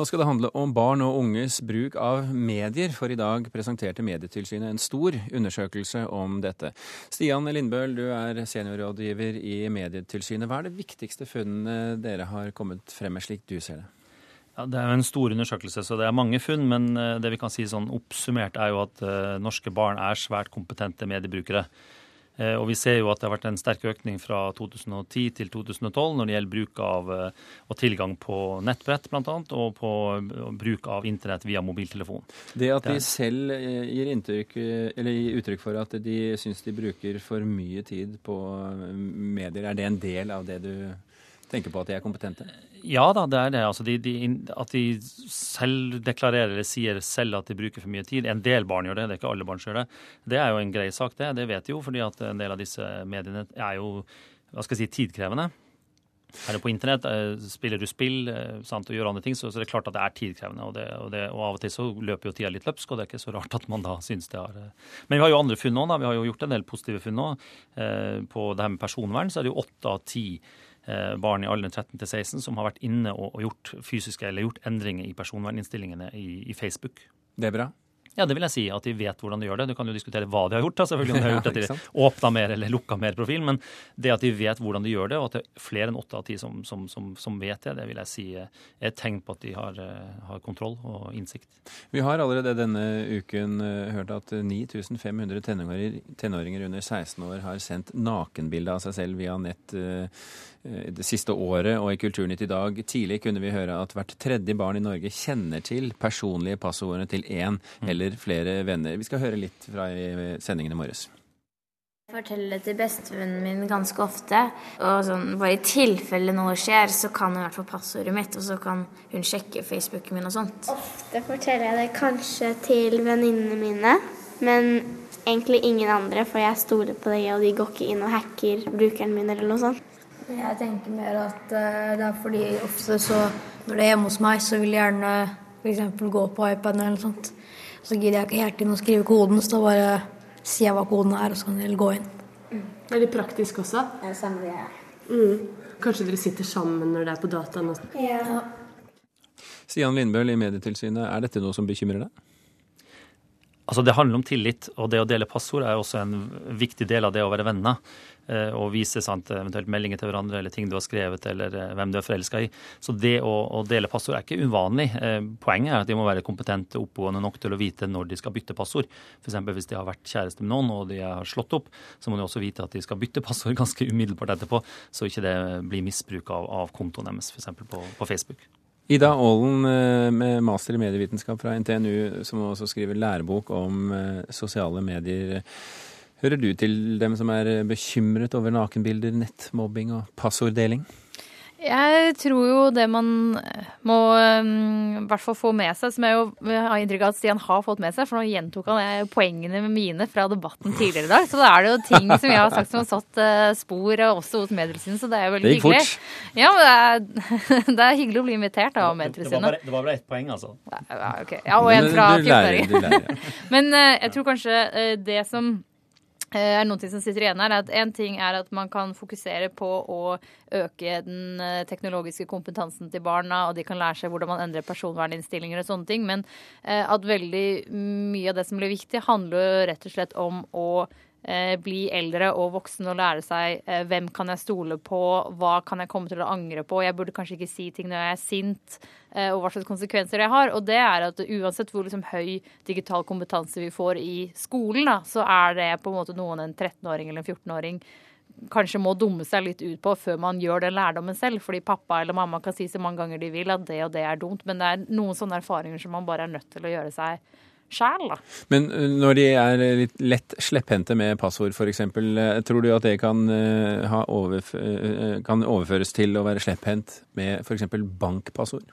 Nå skal det handle om barn og unges bruk av medier, for i dag presenterte Medietilsynet en stor undersøkelse om dette. Stian Lindbøl, du er seniorrådgiver i Medietilsynet. Hva er det viktigste funnene dere har kommet frem med, slik du ser det? Ja, det er jo en stor undersøkelse, så det er mange funn. Men eh, det vi kan si sånn oppsummert, er jo at uh, norske barn er svært kompetente mediebrukere. Eh, og vi ser jo at det har vært en sterk økning fra 2010 til 2012 når det gjelder bruk av eh, og tilgang på nettbrett bl.a. og på bruk av internett via mobiltelefon. Det at de selv eh, gir, inntrykk, gir uttrykk for at de syns de bruker for mye tid på medier, er det en del av det du tenker på at de er kompetente? Ja da, det er det. Altså de, de, at de selv deklarerer eller sier selv at de bruker for mye tid. En del barn gjør det, det er ikke alle barn som gjør det. Det er jo en grei sak, det. Det vet de jo, fordi at en del av disse mediene er jo hva skal jeg si, tidkrevende. Er du på internett, eh, spiller du spill eh, sant, og gjør andre ting, så, så det er klart at det er tidkrevende. Og, det, og, det, og, av og til så løper jo tida litt løpsk, og det er ikke så rart at man da syns det har eh. Men vi har jo andre funn òg. Vi har jo gjort en del positive funn òg. På det her med personvern så er det jo åtte av ti barn i alderen 13 til 16 som har vært inne og, og gjort fysiske eller gjort endringer i personverninnstillingene i, i Facebook. Det er bra? Ja, det vil jeg si. At de vet hvordan de gjør det. Du kan jo diskutere hva de har gjort. Da, selvfølgelig om de har gjort det til åpna mer eller lukka mer profil. Men det at de vet hvordan de gjør det, og at det er flere enn åtte av ti som, som, som, som, vet det, det vil jeg si er et tegn på at de har, eh, har, kontroll og innsikt. Vi har allerede denne uken eh, hørt at 9500 tenåringer, tenåringer under 16 år har sendt nakenbilde av seg selv via nett eh, det siste året. Og i Kulturnytt i dag tidlig kunne vi høre at hvert tredje barn i Norge kjenner til personlige passordene til én mm. eller eller flere venner. Vi skal høre litt fra sendingen i morges. Jeg forteller det til bestevennen min ganske ofte. Og sånn, bare i tilfelle noe skjer, så kan hun i hvert fall passordet mitt, og så kan hun sjekke Facebooken min og sånt. Ofte forteller jeg det kanskje til venninnene mine, men egentlig ingen andre, for jeg stoler på dem, og de går ikke inn og hacker brukeren min eller noe sånt. Jeg tenker mer at uh, det er fordi ofte så når det er hjemme hos meg, så vil jeg gjerne f.eks. gå på iPaden eller noe sånt. Så gidder jeg ikke helt inn å skrive koden, så da bare sier jeg hva koden er, og så kan dere gå inn. Mm. Er det praktisk også? Ja, samme det. Mm. Kanskje dere sitter sammen når det er på dataen? Ja. Stian Lindbøl i Medietilsynet, er dette noe som bekymrer deg? Altså Det handler om tillit, og det å dele passord er også en viktig del av det å være venner. Eh, og vise sant, eventuelt meldinger til hverandre eller ting du har skrevet eller eh, hvem du er forelska i. Så det å, å, dele passord er ikke uvanlig. Eh, poenget er at de må være kompetente og oppegående nok til å vite når de skal bytte passord. F.eks. hvis de har vært kjæreste med noen og de har slått opp, så må de også vite at de skal bytte passord ganske umiddelbart etterpå, så ikke det blir misbruk av, av kontoen deres, f.eks. På, på Facebook. Ida Aalen med master i medievitenskap fra NTNU, som også skriver lærebok om sosiale medier. Hører du til dem som er bekymret over nakenbilder, nettmobbing og passorddeling? Jeg tror jo det man må um, i hvert fall få med seg, som jeg jo har inntrykk av at Stian har fått med seg, for nå gjentok han poengene mine fra debatten tidligere i dag. Så da er det jo ting som jeg har sagt som har satt spor også hos Medietilsynet, så det er jo veldig hyggelig. Det gikk fort. Ja, men det er, det er, hyggelig å bli invitert av Medietilsynet. Det var bare ett poeng, altså? Ja, okay. ja og en fra Filmføring. Men jeg tror kanskje det som Eh, er noen ting som sitter igjen her, at En ting er at man kan fokusere på å øke den eh, teknologiske kompetansen til barna, og de kan lære seg hvordan man endrer personverninnstillinger og sånne ting. Men eh, at veldig mye av det som blir viktig, handler rett og slett om å Eh, bli eldre og voksen og lære seg eh, hvem kan jeg stole på, hva kan jeg komme til å angre på. Jeg burde kanskje ikke si ting når jeg er sint, eh, og hva slags konsekvenser jeg har. Og det er at uansett hvor liksom, høy digital kompetanse vi får i skolen, da, så er det på en måte noen en 13-åring eller en 14-åring kanskje må dumme seg litt ut på før man gjør den lærdommen selv. Fordi pappa eller mamma kan si så mange ganger de vil at det og det er dumt, men det er noen sånne erfaringer som man bare er nødt til å gjøre seg sjæl. Men uh, når de er litt lett slepphendte med passord f.eks., uh, tror du at det kan, overf kan overføres til å være slepphendt med f.eks. bankpassord?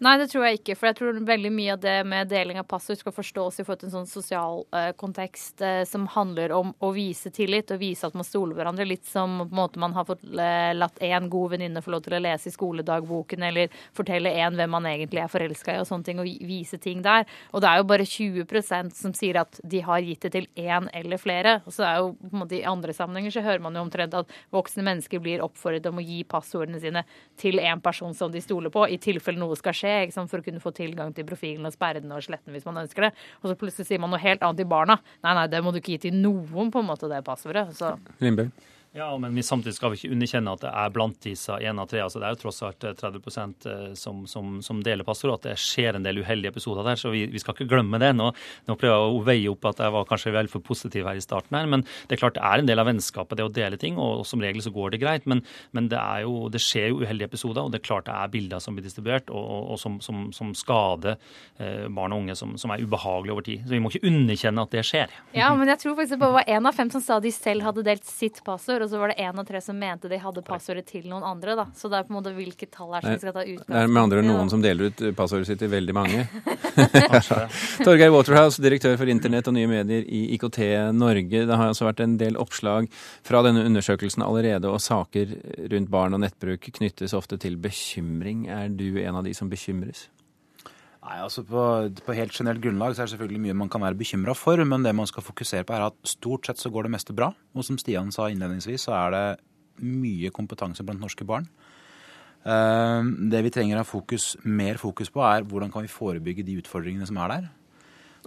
Nei, det tror jeg ikke. For jeg tror veldig mye av det med deling av passord skal forstås i forhold til en sånn sosial eh, kontekst eh, som handler om å vise tillit og vise at man stoler hverandre. Litt som på en måte man har fått eh, latt én god venninne få lov til å lese i skoledagboken, eller fortelle én hvem man egentlig er forelska i, og sånne ting, og vise ting der. Og det er jo bare 20% som sier at de har gitt det til én eller flere. Og så er jo på en måte I andre sammenhenger så hører man jo omtrent at voksne mennesker blir oppfordret om å gi passordene sine til en person som de stoler på, i tilfelle noe skal skje liksom, for å kunne få tilgang til profilen og sperre den og slette den hvis man ønsker det. Og så plutselig sier man noe helt annet til barna. Nei, nei, det må du ikke gi til noen, på en måte, det passordet. Så. Lindberg. Ja, men vi samtidig skal vi ikke underkjenne at det er blant disse én av tre. altså Det er jo tross alt 30 eh, eh, som, som, som deler passord, at det skjer en del uheldige episoder der. Så vi, vi skal ikke glemme det. Nå, nå prøver jeg å veie opp at jeg var kanskje vel for positiv her i starten her. Men det er klart det er en del av vennskapet, det å dele ting. Og, og som regel så går det greit. Men, men det, jo, det, skjer jo uheldige episoder, og det er klart det er bilder som blir distribuert, og, og, og som, som, skader eh, barn og unge, som, er ubehagelige over tid. Så vi må ikke underkjenne at det skjer. Ja, men jeg tror faktisk det var én av fem som sa de selv hadde delt sitt passord, og så var det én av tre som mente de hadde passordet til noen andre. da. Så det er på en måte hvilket tall er som vi skal ta utgangspunkt Det er med andre noen som deler ut passordet sitt til veldig mange. Torgeir Waterhouse, direktør for internett og nye medier i IKT Norge. Det har altså vært en del oppslag fra denne undersøkelsen allerede, og saker rundt barn og nettbruk knyttes ofte til bekymring. Er du en av de som bekymres? Nei, altså på, på, helt generelt grunnlag så er det selvfølgelig mye man kan være bekymra for, men det man skal fokusere på er at stort sett så går det meste bra. Og som Stian sa innledningsvis, så er det mye kompetanse blant norske barn. Uh, det vi trenger å ha fokus, mer fokus på, er hvordan kan vi forebygge de utfordringene som er der.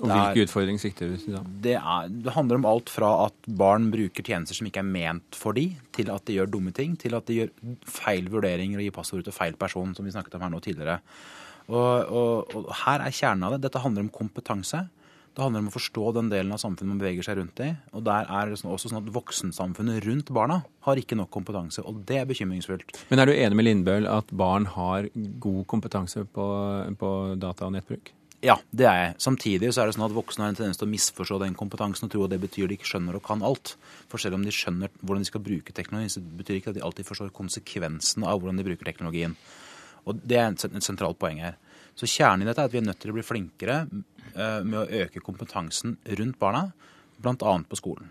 Og Hvilke utfordringer sikter du til da? Det, er, det, handler om alt fra at barn bruker tjenester som ikke er ment for de, til at de gjør dumme ting, til at de gjør feil vurderinger og gir passordet til feil person, som vi snakket om her nå tidligere. Og, og, og, her er kjernen av det. Dette handler om kompetanse. Det handler om å forstå den delen av samfunnet man beveger seg rundt i. Og der er det også sånn at voksensamfunnet rundt barna har ikke nok kompetanse, og det er bekymringsfullt. Men er du enig med Lindbøl at barn har god kompetanse på, på data og nettbruk? Ja, det er jeg. Samtidig så er det sånn at voksne har en tendens til å misforstå den kompetansen og tro at det betyr de ikke skjønner og kan alt. For selv om de skjønner hvordan de skal bruke teknologi, så betyr det ikke at de alltid forstår konsekvensene av hvordan de bruker teknologien. Og Det er et sentralt poeng her. Så Kjernen i dette er at vi er nødt til å bli flinkere eh, med å øke kompetansen rundt barna, bl.a. på skolen.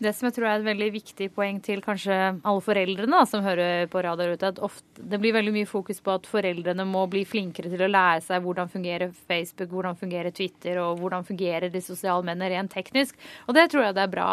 Det som jeg tror er et veldig viktig poeng til kanskje alle foreldrene da, som hører på radar ute, at ofte, det blir veldig mye fokus på at foreldrene må bli flinkere til å lære seg hvordan fungerer Facebook, hvordan fungerer Twitter og hvordan fungerer de sosiale mennene rent teknisk. Og det tror jeg det er bra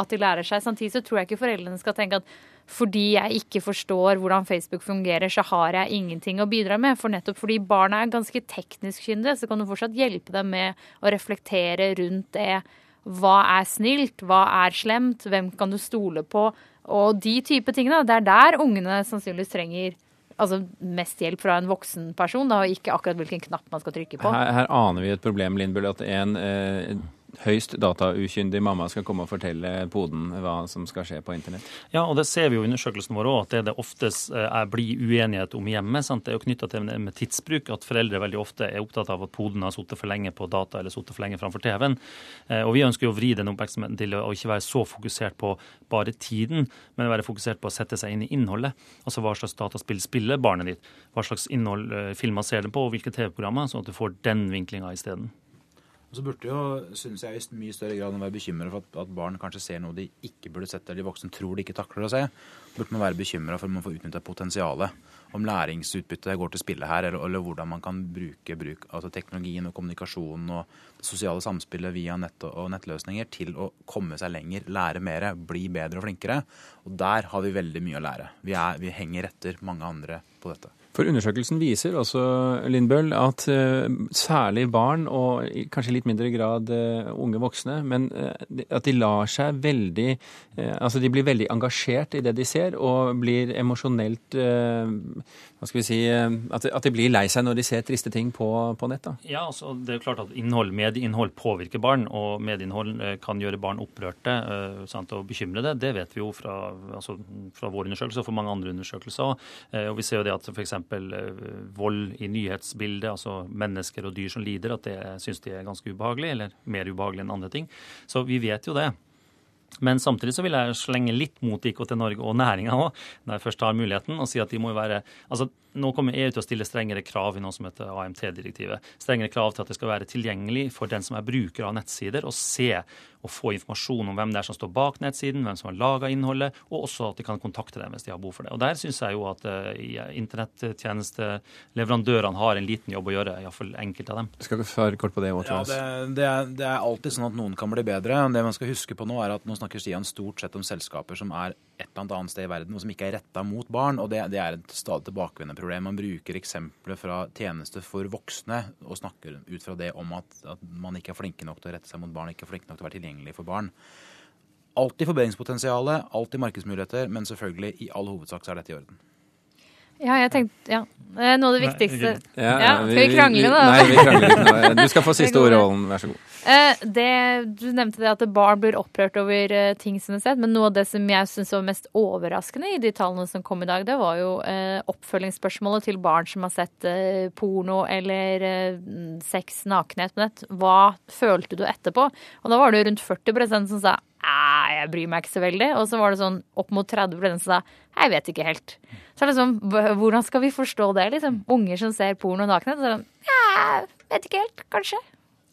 at de lærer seg. Samtidig så tror jeg ikke foreldrene skal tenke at fordi jeg ikke forstår hvordan Facebook fungerer, så har jeg ingenting å bidra med. For nettopp fordi barna er ganske teknisk kyndige, så kan du fortsatt hjelpe dem med å reflektere rundt det. Hva er snilt? Hva er slemt? Hvem kan du stole på? Og de type tingene. Det er der ungene sannsynligvis trenger altså mest hjelp fra en voksen person, og ikke akkurat hvilken knapp man skal trykke på. Her, her aner vi et problem, Lindbøl, at en eh, høyst dataukyndig mamma skal komme og fortelle poden hva som skal skje på internett? Ja, og det ser vi jo i undersøkelsen vår òg, at det det oftest eh, blir uenighet om hjemme. Sant? Det er jo knytta til med tidsbruk, at foreldre veldig ofte er opptatt av at poden har sittet for lenge på data eller sittet for lenge framfor TV-en. Eh, og vi ønsker jo å vri den oppmerksomheten til å ikke være så fokusert på bare tiden, men være fokusert på å sette seg inn i innholdet. Altså hva slags dataspill spiller barnet ditt, hva slags innhold eh, filmer ser det på, og hvilke TV-programmer, sånn at du får den vinklinga isteden. Så burde jo, synes jeg, i mye større grad være bekymra for at, at, barn kanskje ser noe de ikke burde sett, eller de voksne tror de ikke takler å se. Burde man være bekymra for om man får utnytta potensialet. Om læringsutbyttet går til spille her, eller, eller, hvordan man kan bruke bruk, altså teknologien og kommunikasjonen og det sosiale samspillet via nett og, og nettløsninger til å komme seg lenger, lære mer, bli bedre og flinkere. Og der har vi veldig mye å lære. Vi, er, vi henger etter mange andre på dette. For undersøkelsen viser også, Lindbøll, at uh, særlig barn, og kanskje i litt mindre grad uh, unge voksne, men uh, at de lar seg veldig Altså de blir veldig engasjert i det de ser, og blir emosjonelt Hva skal vi si at, de blir lei seg når de ser triste ting på, på nett. Da. Ja, altså det er klart at innhold, medieinnhold påvirker barn, og medieinnhold kan gjøre barn opprørte sant, og bekymrede. Det vet vi jo fra, altså, fra vår undersøkelse og fra mange andre undersøkelser. Og vi ser jo det at f.eks. Eh, vold i nyhetsbildet, altså mennesker og dyr som lider, at det syns de er ganske ubehagelig, eller mer ubehagelig enn andre ting. Så vi vet jo det. Men samtidig så vil jeg slenge litt mot IKT Norge og næringa òg, når jeg først har muligheten, og si at de må være altså nå kommer EU til å stille strengere krav i noe som heter AMT-direktivet. Strengere krav til at det skal være tilgjengelig for den som er bruker av nettsider, å se og få informasjon om hvem det er som står bak nettsiden, hvem som har laga innholdet, og også at de kan kontakte dem hvis de har behov for det. Og Der syns jeg jo at uh, internettjenesteleverandørene har en liten jobb å gjøre, iallfall enkelte av dem. Skal du svare kort på det? Ja, det, det, er, det, er, alltid sånn at noen kan bli bedre. Det man skal huske på nå, er at nå snakker Stian stort sett om selskaper som er et eller annet sted i verden, og som ikke er retta mot barn. og Det, det er et stadig tilbakevendende problem. Man bruker eksempler fra tjenester for voksne og snakker ut fra det om at, at man ikke er flinke nok til å rette seg mot barn, ikke er flinke nok til å være tilgjengelig for barn. Alltid forbedringspotensial, alltid markedsmuligheter, men selvfølgelig i all hovedsak så er dette i orden. Ja, jeg tenkte, ja. Noe av det viktigste ja, ja, Skal vi krangle, da? Nei, vi krangler ikke nå. Du skal få siste ordet, Ålen. Vær så god. Eh, det, du nevnte det at barn blir opprørt over uh, ting som er sett, men noe av det som jeg syns var mest overraskende i de tallene som kom i dag, det var jo uh, oppfølgingsspørsmålet til barn som har sett porno eller sex, nakenhet på nett. Hva følte du etterpå? Og da var det rundt 40% som sa jeg bryr meg ikke så veldig. Og så var det sånn opp mot 30 som sa jeg vet ikke helt. Så liksom, hvordan skal vi forstå det, liksom? Unger som ser porno nakne? sånn, jeg vet ikke helt, kanskje.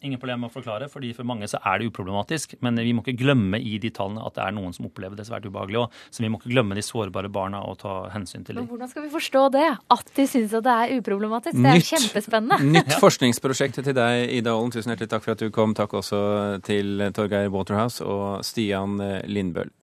Ingen problem med å forklare, fordi for mange så er det uproblematisk. Men vi må ikke glemme i de tallene at det er noen som opplever det svært ubehagelig òg. Så vi må ikke glemme de sårbare barna og ta hensyn til dem. Men hvordan skal vi forstå det? At de syns at det er uproblematisk? Det er nytt, kjempespennende. Nytt forskningsprosjekt til deg, Ida Ålen. Tusen hjertelig takk for at du kom. Takk også til Torgeir Waterhouse og Stian Lindbøl.